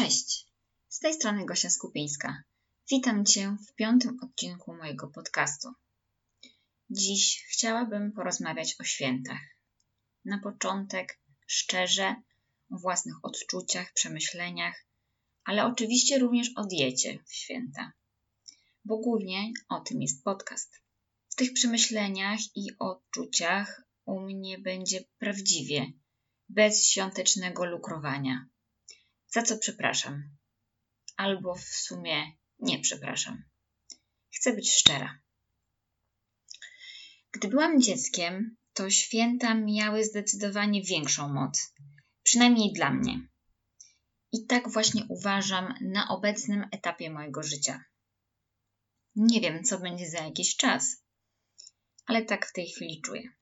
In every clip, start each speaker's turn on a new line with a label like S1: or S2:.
S1: Cześć, z tej strony Gosia Skupińska. Witam Cię w piątym odcinku mojego podcastu. Dziś chciałabym porozmawiać o świętach. Na początek szczerze o własnych odczuciach, przemyśleniach, ale oczywiście również o diecie w święta, bo głównie o tym jest podcast. W tych przemyśleniach i odczuciach u mnie będzie prawdziwie, bez świątecznego lukrowania za co przepraszam. Albo w sumie nie przepraszam. Chcę być szczera. Gdy byłam dzieckiem, to święta miały zdecydowanie większą moc, przynajmniej dla mnie. I tak właśnie uważam na obecnym etapie mojego życia. Nie wiem, co będzie za jakiś czas, ale tak w tej chwili czuję.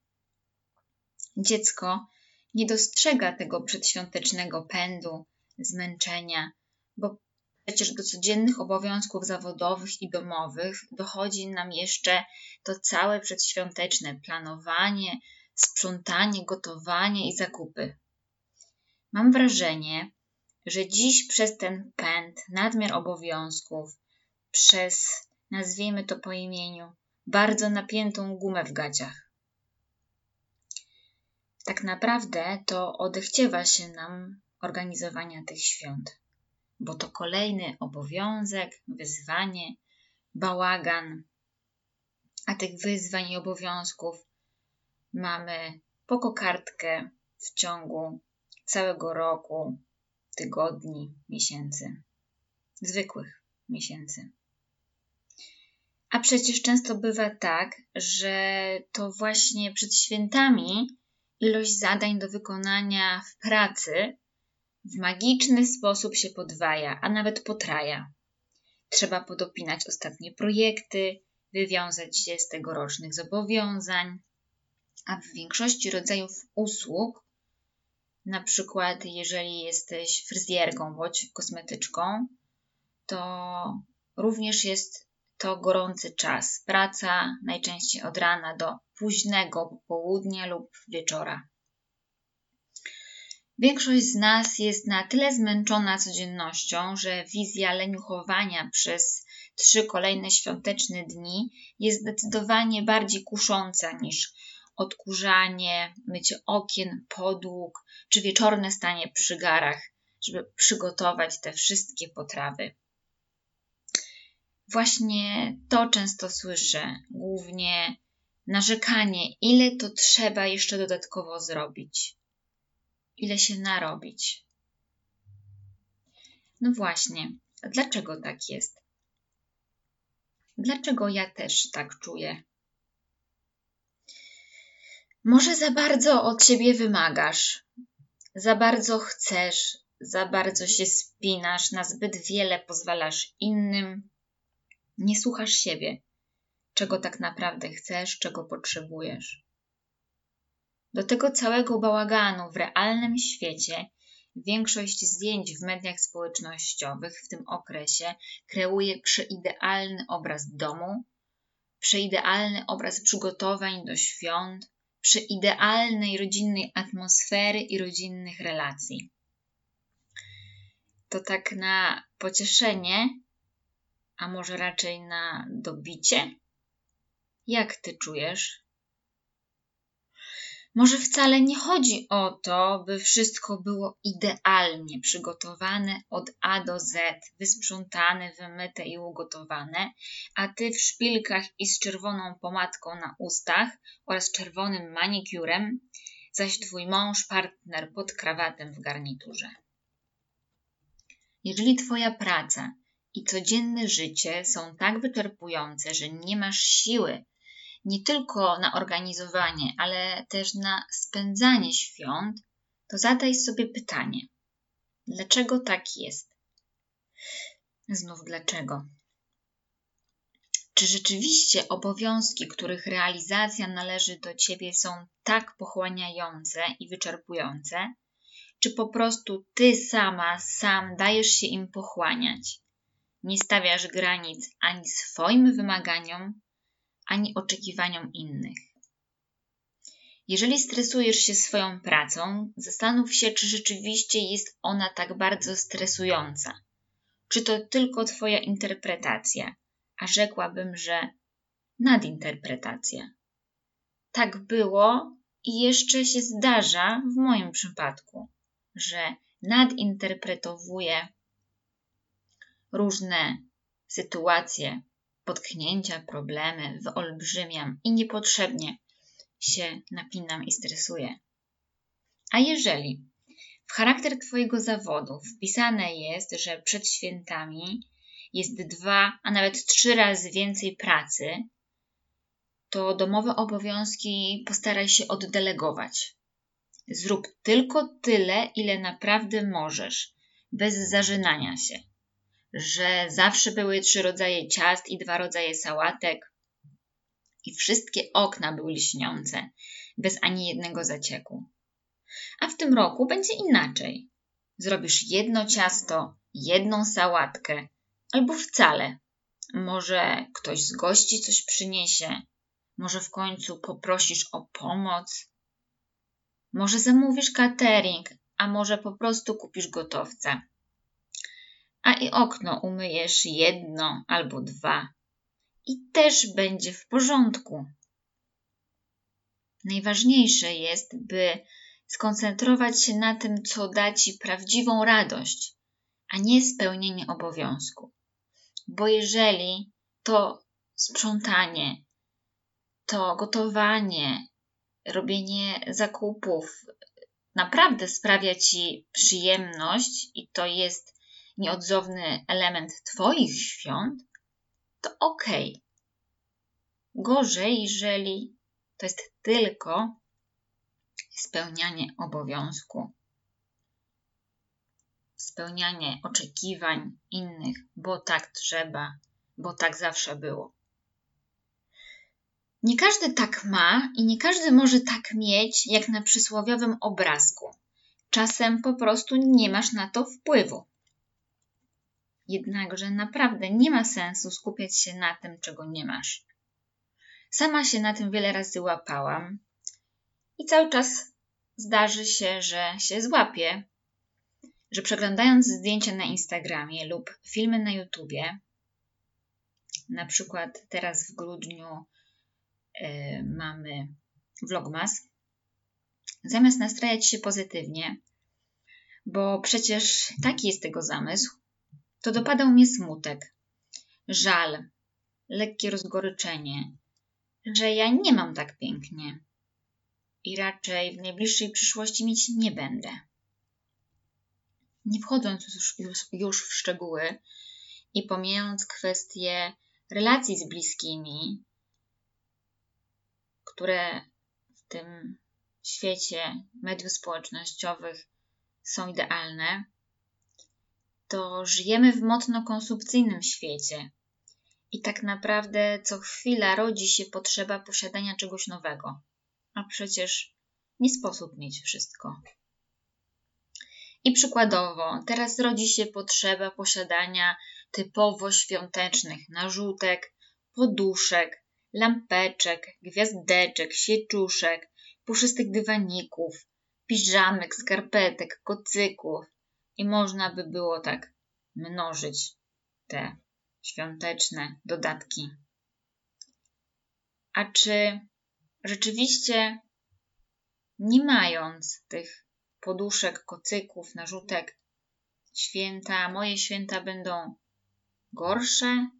S1: Dziecko nie dostrzega tego przedświątecznego pędu, zmęczenia, bo przecież do codziennych obowiązków zawodowych i domowych dochodzi nam jeszcze to całe przedświąteczne planowanie, sprzątanie, gotowanie i zakupy. Mam wrażenie, że dziś przez ten pęd, nadmiar obowiązków, przez, nazwijmy to po imieniu, bardzo napiętą gumę w gaciach. Tak naprawdę to odechciewa się nam organizowania tych świąt, bo to kolejny obowiązek, wyzwanie, bałagan, a tych wyzwań i obowiązków mamy po kokardkę w ciągu całego roku, tygodni, miesięcy, zwykłych miesięcy. A przecież często bywa tak, że to właśnie przed świętami ilość zadań do wykonania w pracy w magiczny sposób się podwaja, a nawet potraja. Trzeba podopinać ostatnie projekty, wywiązać się z tegorocznych zobowiązań, a w większości rodzajów usług, na przykład jeżeli jesteś fryzjerką bądź kosmetyczką, to również jest to gorący czas. Praca najczęściej od rana do późnego południa lub wieczora. Większość z nas jest na tyle zmęczona codziennością, że wizja leniuchowania przez trzy kolejne świąteczne dni jest zdecydowanie bardziej kusząca niż odkurzanie, mycie okien, podłóg czy wieczorne stanie przy garach, żeby przygotować te wszystkie potrawy. Właśnie to często słyszę, głównie narzekanie, ile to trzeba jeszcze dodatkowo zrobić ile się narobić. No właśnie, dlaczego tak jest? Dlaczego ja też tak czuję? Może za bardzo od siebie wymagasz, za bardzo chcesz, za bardzo się spinasz, na zbyt wiele pozwalasz innym, nie słuchasz siebie, czego tak naprawdę chcesz, czego potrzebujesz. Do tego całego bałaganu w realnym świecie większość zdjęć w mediach społecznościowych w tym okresie kreuje przeidealny obraz domu, przeidealny obraz przygotowań do świąt, przeidealnej rodzinnej atmosfery i rodzinnych relacji. To tak na pocieszenie, a może raczej na dobicie? Jak ty czujesz? Może wcale nie chodzi o to, by wszystko było idealnie przygotowane od A do Z, wysprzątane, wymyte i ugotowane, a ty w szpilkach i z czerwoną pomadką na ustach oraz czerwonym manikurem, zaś twój mąż, partner pod krawatem w garniturze. Jeżeli twoja praca i codzienne życie są tak wyczerpujące, że nie masz siły nie tylko na organizowanie, ale też na spędzanie świąt, to zadaj sobie pytanie: dlaczego tak jest? Znów dlaczego? Czy rzeczywiście obowiązki, których realizacja należy do ciebie, są tak pochłaniające i wyczerpujące? Czy po prostu ty sama, sam dajesz się im pochłaniać? Nie stawiasz granic ani swoim wymaganiom, ani oczekiwaniom innych. Jeżeli stresujesz się swoją pracą, zastanów się, czy rzeczywiście jest ona tak bardzo stresująca. Czy to tylko Twoja interpretacja, a rzekłabym, że nadinterpretacja. Tak było i jeszcze się zdarza w moim przypadku, że nadinterpretowuję różne sytuacje, potknięcia, problemy, wyolbrzymiam i niepotrzebnie się napinam i stresuję. A jeżeli w charakter Twojego zawodu wpisane jest, że przed świętami jest dwa, a nawet trzy razy więcej pracy, to domowe obowiązki postaraj się oddelegować. Zrób tylko tyle, ile naprawdę możesz, bez zażynania się. Że zawsze były trzy rodzaje ciast i dwa rodzaje sałatek, i wszystkie okna były lśniące, bez ani jednego zacieku. A w tym roku będzie inaczej. Zrobisz jedno ciasto, jedną sałatkę, albo wcale. Może ktoś z gości coś przyniesie, może w końcu poprosisz o pomoc, może zamówisz catering, a może po prostu kupisz gotowca. A i okno umyjesz jedno albo dwa i też będzie w porządku. Najważniejsze jest, by skoncentrować się na tym, co da ci prawdziwą radość, a nie spełnienie obowiązku. Bo jeżeli to sprzątanie, to gotowanie, robienie zakupów naprawdę sprawia ci przyjemność i to jest nieodzowny element Twoich świąt, to ok. Gorzej, jeżeli to jest tylko spełnianie obowiązku, spełnianie oczekiwań innych, bo tak trzeba, bo tak zawsze było. Nie każdy tak ma i nie każdy może tak mieć, jak na przysłowiowym obrazku. Czasem po prostu nie masz na to wpływu. Jednakże naprawdę nie ma sensu skupiać się na tym, czego nie masz. Sama się na tym wiele razy łapałam i cały czas zdarzy się, że się złapię, że przeglądając zdjęcia na Instagramie lub filmy na YouTubie, na przykład teraz w grudniu yy, mamy Vlogmas, zamiast nastrajać się pozytywnie, bo przecież taki jest tego zamysł, to dopadał mnie smutek, żal, lekkie rozgoryczenie, że ja nie mam tak pięknie i raczej w najbliższej przyszłości mieć nie będę. Nie wchodząc już, już, w szczegóły i pomijając kwestie relacji z bliskimi, które w tym świecie mediów społecznościowych są idealne, to żyjemy w mocno konsumpcyjnym świecie. I tak naprawdę co chwila rodzi się potrzeba posiadania czegoś nowego. A przecież nie sposób mieć wszystko. I przykładowo, teraz rodzi się potrzeba posiadania typowo świątecznych narzutek, poduszek, lampeczek, gwiazdeczek, sieczuszek, puszystych dywaników, piżamek, skarpetek, kocyków, i można by było tak mnożyć te świąteczne dodatki. A czy rzeczywiście, nie mając tych poduszek, kocyków, narzutek, święta, moje święta będą gorsze,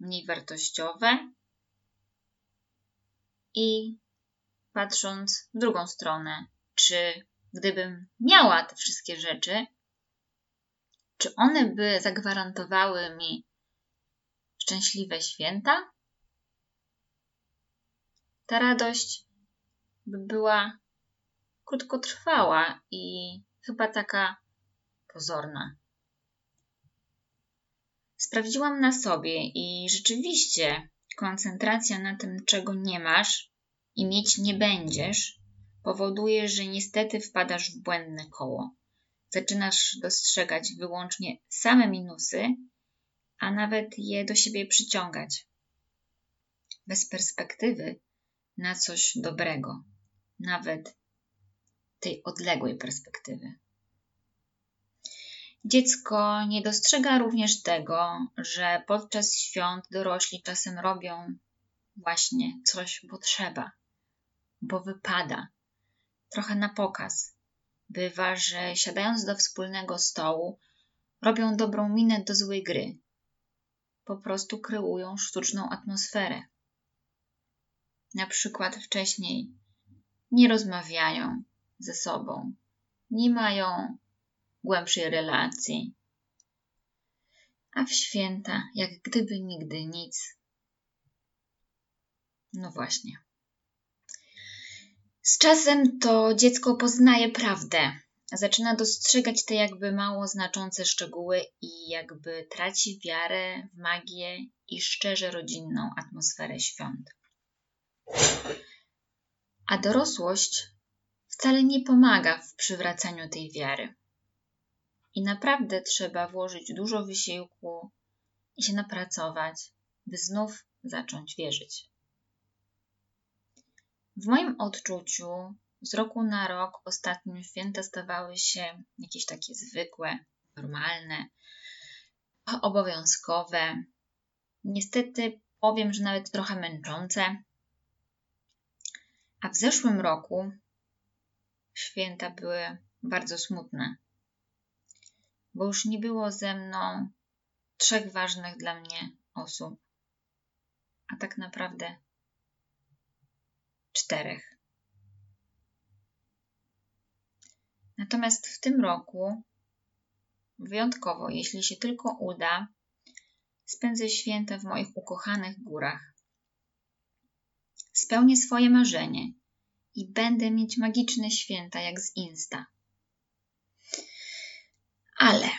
S1: mniej wartościowe? I patrząc w drugą stronę, czy gdybym miała te wszystkie rzeczy, czy one by zagwarantowały mi szczęśliwe święta? Ta radość by była krótkotrwała i chyba taka pozorna. Sprawdziłam na sobie i rzeczywiście koncentracja na tym, czego nie masz i mieć nie będziesz, powoduje, że niestety wpadasz w błędne koło zaczynasz dostrzegać wyłącznie same minusy, a nawet je do siebie przyciągać. Bez perspektywy na coś dobrego. nawet tej odległej perspektywy. Dziecko nie dostrzega również tego, że podczas świąt dorośli czasem robią właśnie coś, bo trzeba, bo wypada, trochę na pokaz. Bywa, że siadając do wspólnego stołu, robią dobrą minę do złej gry. Po prostu kreują sztuczną atmosferę. Na przykład wcześniej nie rozmawiają ze sobą, nie mają głębszej relacji. A w święta, jak gdyby nigdy nic. No właśnie. Z czasem to dziecko poznaje prawdę. Zaczyna dostrzegać te jakby mało znaczące szczegóły i jakby traci wiarę w magię i szczerze rodzinną atmosferę świąt. A dorosłość wcale nie pomaga w przywracaniu tej wiary. I naprawdę trzeba włożyć dużo wysiłku i się napracować, by znów zacząć wierzyć. W moim odczuciu z roku na rok ostatnio święta stawały się jakieś takie zwykłe, normalne, obowiązkowe. Niestety powiem, że nawet trochę męczące. A w zeszłym roku święta były bardzo smutne bo już nie było ze mną trzech ważnych dla mnie osób, a tak naprawdę czterech. Natomiast w tym roku, wyjątkowo, jeśli się tylko uda, spędzę święta w moich ukochanych górach. Spełnię swoje marzenie i będę mieć magiczne święta jak z Insta. Ale,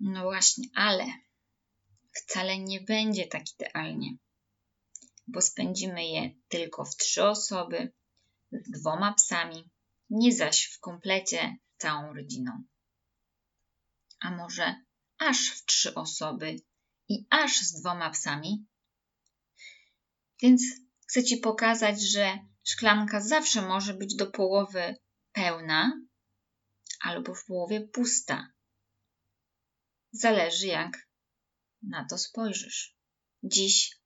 S1: no właśnie, ale wcale nie będzie tak idealnie, bo spędzimy je tylko w trzy osoby, z dwoma psami, nie zaś w komplecie całą rodziną. A może aż w trzy osoby i aż z dwoma psami? Więc chcę Ci pokazać, że szklanka zawsze może być do połowy pełna, albo w połowie pusta. Zależy, jak na to spojrzysz. Dziś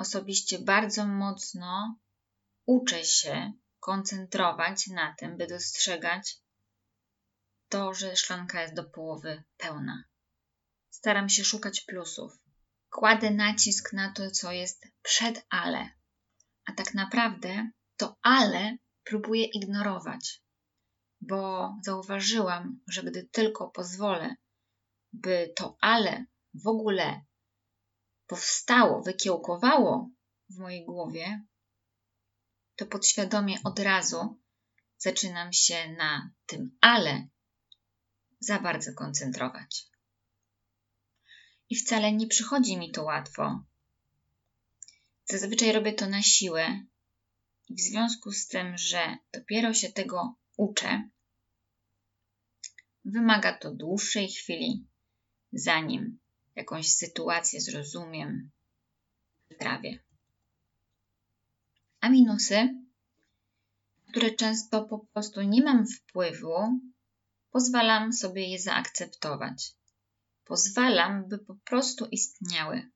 S1: osobiście bardzo mocno uczę się koncentrować na tym, by dostrzegać to, że szklanka jest do połowy pełna. Staram się szukać plusów. Kładę nacisk na to, co jest przed ale, a tak naprawdę to ale próbuję ignorować bo zauważyłam, że gdy tylko pozwolę, by to ale w ogóle powstało, wykiełkowało w mojej głowie, to podświadomie od razu zaczynam się na tym ale za bardzo koncentrować. I wcale nie przychodzi mi to łatwo. Zazwyczaj robię to na siłę, i w związku z tym, że dopiero się tego uczę, wymaga to dłuższej chwili, zanim jakąś sytuację zrozumiem, trawię. A minusy, które często po prostu nie mam wpływu, pozwalam sobie je zaakceptować. Pozwalam, by po prostu istniały.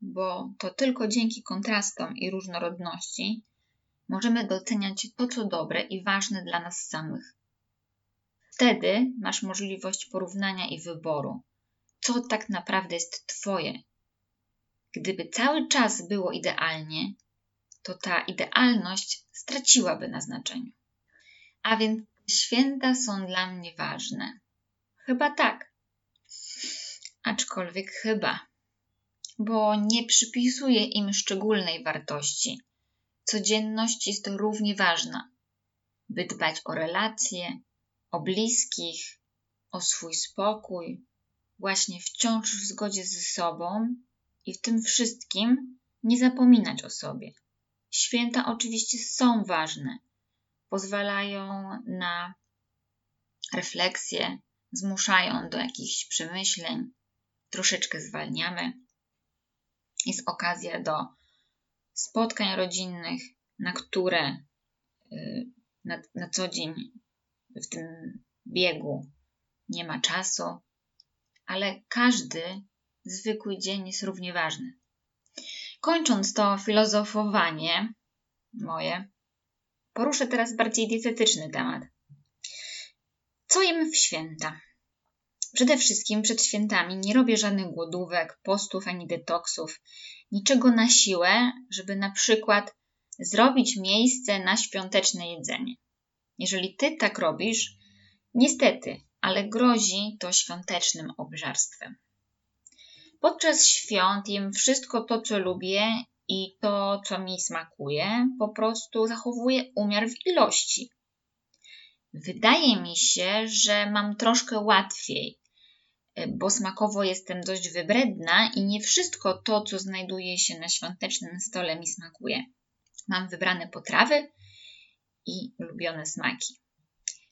S1: Bo to tylko dzięki kontrastom i różnorodności możemy doceniać to, co dobre i ważne dla nas samych. Wtedy masz możliwość porównania i wyboru, co tak naprawdę jest Twoje. Gdyby cały czas było idealnie, to ta idealność straciłaby na znaczeniu. A więc święta są dla mnie ważne. Chyba tak. Aczkolwiek chyba, bo nie przypisuję im szczególnej wartości codzienność jest równie ważna, by dbać o relacje, o bliskich, o swój spokój, właśnie wciąż w zgodzie ze sobą i w tym wszystkim nie zapominać o sobie. Święta oczywiście są ważne, pozwalają na refleksję, zmuszają do jakichś przemyśleń, troszeczkę zwalniamy. Jest okazja do spotkań rodzinnych, na które y, na, na co dzień w tym biegu nie ma czasu, ale każdy zwykły dzień jest równie ważny. Kończąc to filozofowanie moje, poruszę teraz bardziej dietetyczny temat. Co jem w święta? Przede wszystkim przed świętami nie robię żadnych głodówek, postów ani detoksów, niczego na siłę, żeby na przykład zrobić miejsce na świąteczne jedzenie. Jeżeli ty tak robisz, niestety, ale grozi to świątecznym obżarstwem. Podczas świąt jem wszystko to, co lubię i to, co mi smakuje, po prostu zachowuję umiar w ilości. Wydaje mi się, że mam troszkę łatwiej, bo smakowo jestem dość wybredna i nie wszystko to, co znajduje się na świątecznym stole, mi smakuje. Mam wybrane potrawy i ulubione smaki.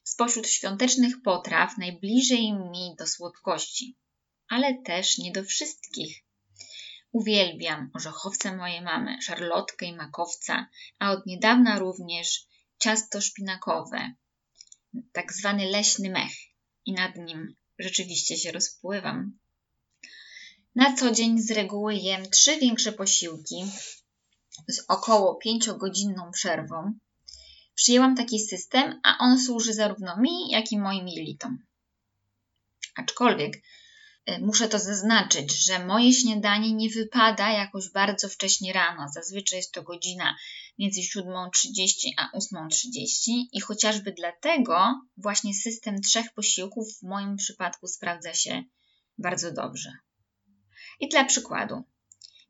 S1: Spośród świątecznych potraw najbliżej mi do słodkości, ale też nie do wszystkich. Uwielbiam orzechowce mojej mamy, szarlotkę i makowca, a od niedawna również ciasto szpinakowe, tak zwany leśny mech i nad nim rzeczywiście się rozpływam. Na co dzień z reguły jem trzy większe posiłki z około pięciogodzinną przerwą. Przyjęłam taki system, a on służy zarówno mi, jak i moim jelitom. Aczkolwiek y, muszę to zaznaczyć, że moje śniadanie nie wypada jakoś bardzo wcześnie rano. Zazwyczaj jest to godzina między 7.30 a 8.30 i chociażby dlatego właśnie system trzech posiłków w moim przypadku sprawdza się bardzo dobrze. I dla przykładu,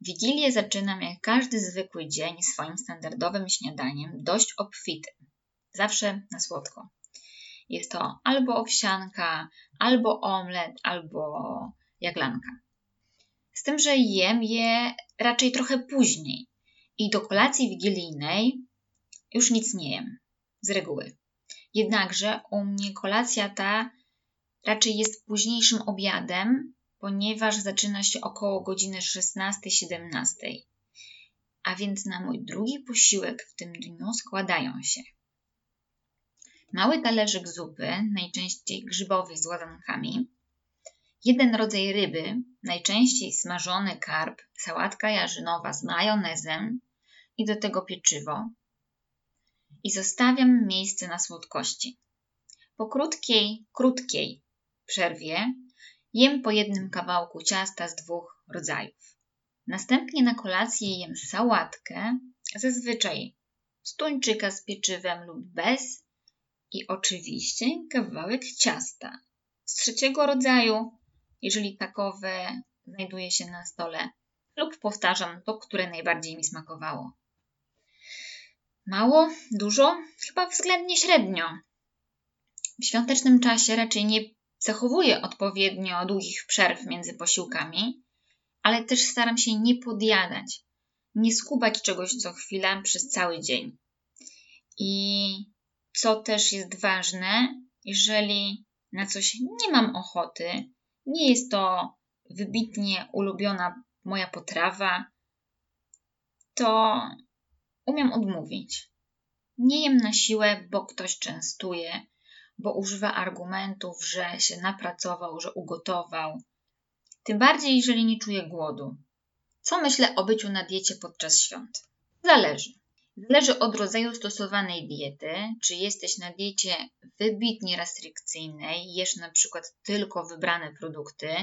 S1: Wigilię zaczynam jak każdy zwykły dzień swoim standardowym śniadaniem, dość obfitym. Zawsze na słodko. Jest to albo owsianka, albo omlet, albo jaglanka. Z tym, że jem je raczej trochę później i do kolacji wigilijnej już nic nie jem, z reguły. Jednakże u mnie kolacja ta raczej jest późniejszym obiadem, ponieważ zaczyna się około godziny 16-17. A więc na mój drugi posiłek w tym dniu składają się mały talerzyk zupy, najczęściej grzybowej z łazankami, jeden rodzaj ryby, najczęściej smażony karp, sałatka jarzynowa z majonezem i do tego pieczywo. I zostawiam miejsce na słodkości. Po krótkiej, krótkiej przerwie Jem po jednym kawałku ciasta z dwóch rodzajów. Następnie na kolację jem sałatkę, zazwyczaj z tuńczyka z pieczywem lub bez i oczywiście kawałek ciasta z trzeciego rodzaju, jeżeli takowe znajduje się na stole, lub powtarzam to, które najbardziej mi smakowało. Mało, dużo, chyba względnie średnio. W świątecznym czasie raczej nie Zachowuję odpowiednio długich przerw między posiłkami, ale też staram się nie podjadać, nie skubać czegoś co chwilę przez cały dzień. I co też jest ważne, jeżeli na coś nie mam ochoty, nie jest to wybitnie ulubiona moja potrawa, to umiem odmówić. Nie jem na siłę, bo ktoś częstuje, bo używa argumentów, że się napracował, że ugotował. Tym bardziej, jeżeli nie czuje głodu. Co myślę o byciu na diecie podczas świąt? Zależy. Zależy od rodzaju stosowanej diety, czy jesteś na diecie wybitnie restrykcyjnej, jesz na przykład tylko wybrane produkty,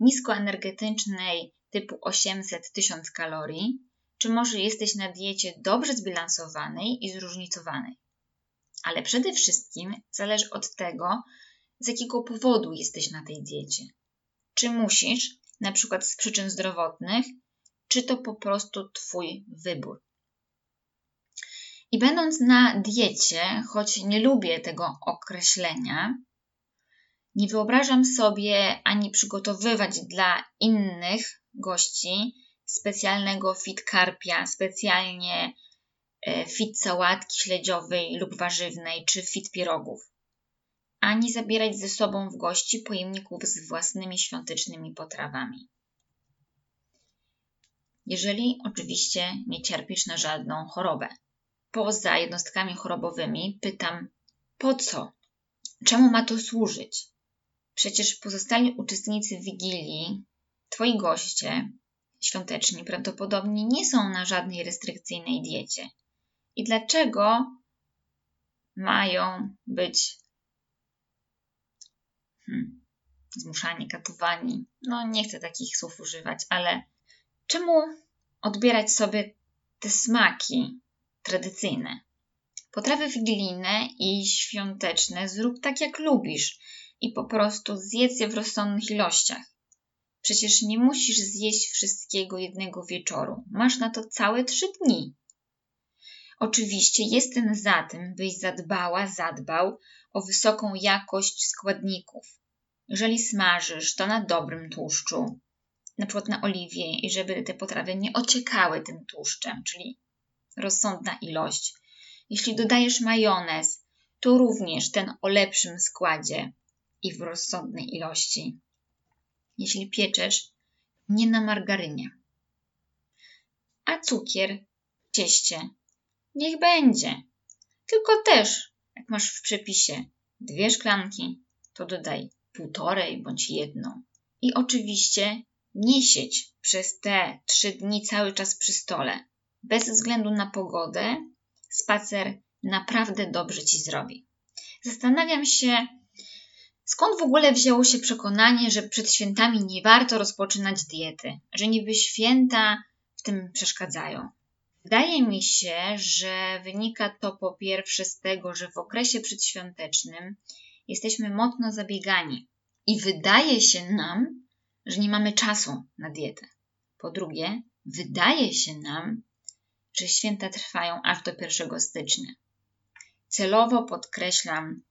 S1: niskoenergetycznej typu 800-1000 kalorii, czy może jesteś na diecie dobrze zbilansowanej i zróżnicowanej ale przede wszystkim zależy od tego, z jakiego powodu jesteś na tej diecie. Czy musisz, na przykład z przyczyn zdrowotnych, czy to po prostu Twój wybór. I będąc na diecie, choć nie lubię tego określenia, nie wyobrażam sobie ani przygotowywać dla innych gości specjalnego fit karpia, specjalnie fit sałatki śledziowej lub warzywnej czy fit pierogów, ani zabierać ze sobą w gości pojemników z własnymi świątecznymi potrawami. Jeżeli oczywiście nie cierpisz na żadną chorobę, poza jednostkami chorobowymi, pytam: po co? Czemu ma to służyć? Przecież pozostali uczestnicy wigilii, twoi goście świąteczni, prawdopodobnie nie są na żadnej restrykcyjnej diecie. I dlaczego mają być hmm, zmuszani, katowani? No, nie chcę takich słów używać, ale czemu odbierać sobie te smaki tradycyjne? Potrawy wigilijne i świąteczne zrób tak jak lubisz i po prostu zjedz je w rozsądnych ilościach. Przecież nie musisz zjeść wszystkiego jednego wieczoru. Masz na to całe trzy dni. Oczywiście jestem za tym, byś zadbała, zadbał o wysoką jakość składników. Jeżeli smażysz, to na dobrym tłuszczu, na przykład na oliwie, i żeby te potrawy nie ociekały tym tłuszczem, czyli rozsądna ilość. Jeśli dodajesz majonez, to również ten o lepszym składzie i w rozsądnej ilości. Jeśli pieczesz, nie na margarynie. A cukier w cieście niech będzie. Tylko też, jak masz w przepisie dwie szklanki, to dodaj półtorej bądź jedną. I oczywiście nie siedź przez te trzy dni cały czas przy stole. Bez względu na pogodę, spacer naprawdę dobrze ci zrobi. Zastanawiam się, skąd w ogóle wzięło się przekonanie, że przed świętami nie warto rozpoczynać diety, że niby święta w tym przeszkadzają. Wydaje mi się, że wynika to po pierwsze z tego, że w okresie przedświątecznym jesteśmy mocno zabiegani i wydaje się nam, że nie mamy czasu na dietę. Po drugie, wydaje się nam, że święta trwają aż do 1 stycznia. Celowo podkreślam,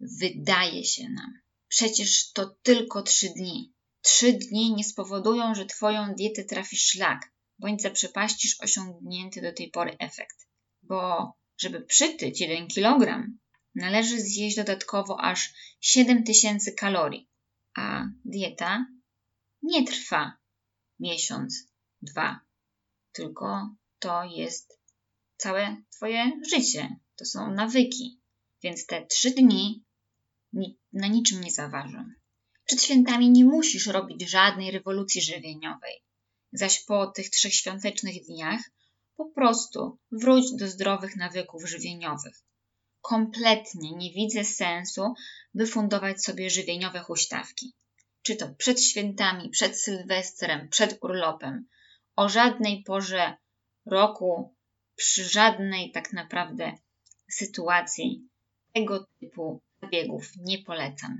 S1: wydaje się nam. Przecież to tylko trzy dni. Trzy dni nie spowodują, że Twoją dietę trafi szlak, bądź zaprzepaścisz osiągnięty do tej pory efekt. Bo żeby przytyć 1 kg, należy zjeść dodatkowo aż 7000 kalorii, a dieta nie trwa miesiąc, dwa, tylko to jest całe Twoje życie. To są nawyki. Więc te trzy dni na niczym nie zaważą. Przed świętami nie musisz robić żadnej rewolucji żywieniowej. Zaś po tych trzech świątecznych dniach po prostu wróć do zdrowych nawyków żywieniowych. Kompletnie nie widzę sensu, by fundować sobie żywieniowe huśtawki. Czy to przed świętami, przed Sylwestrem, przed urlopem. O żadnej porze roku, przy żadnej tak naprawdę sytuacji tego typu zabiegów nie polecam.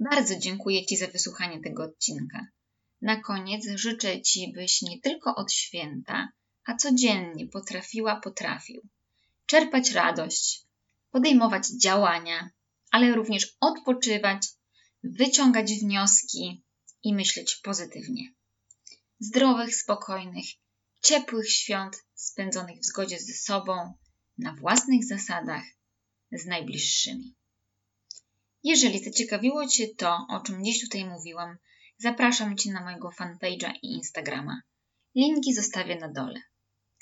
S1: Bardzo dziękuję Ci za wysłuchanie tego odcinka. Na koniec życzę Ci, byś nie tylko od święta, a codziennie potrafiła, potrafił czerpać radość, podejmować działania, ale również odpoczywać, wyciągać wnioski i myśleć pozytywnie. Zdrowych, spokojnych, ciepłych świąt spędzonych w zgodzie ze sobą, na własnych zasadach, z najbliższymi. Jeżeli zaciekawiło Cię to, o czym dziś tutaj mówiłam, zapraszam Cię na mojego fanpage'a i Instagrama. Linki zostawię na dole.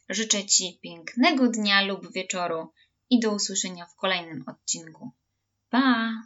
S1: Życzę Ci pięknego dnia lub wieczoru i do usłyszenia w kolejnym odcinku. Pa!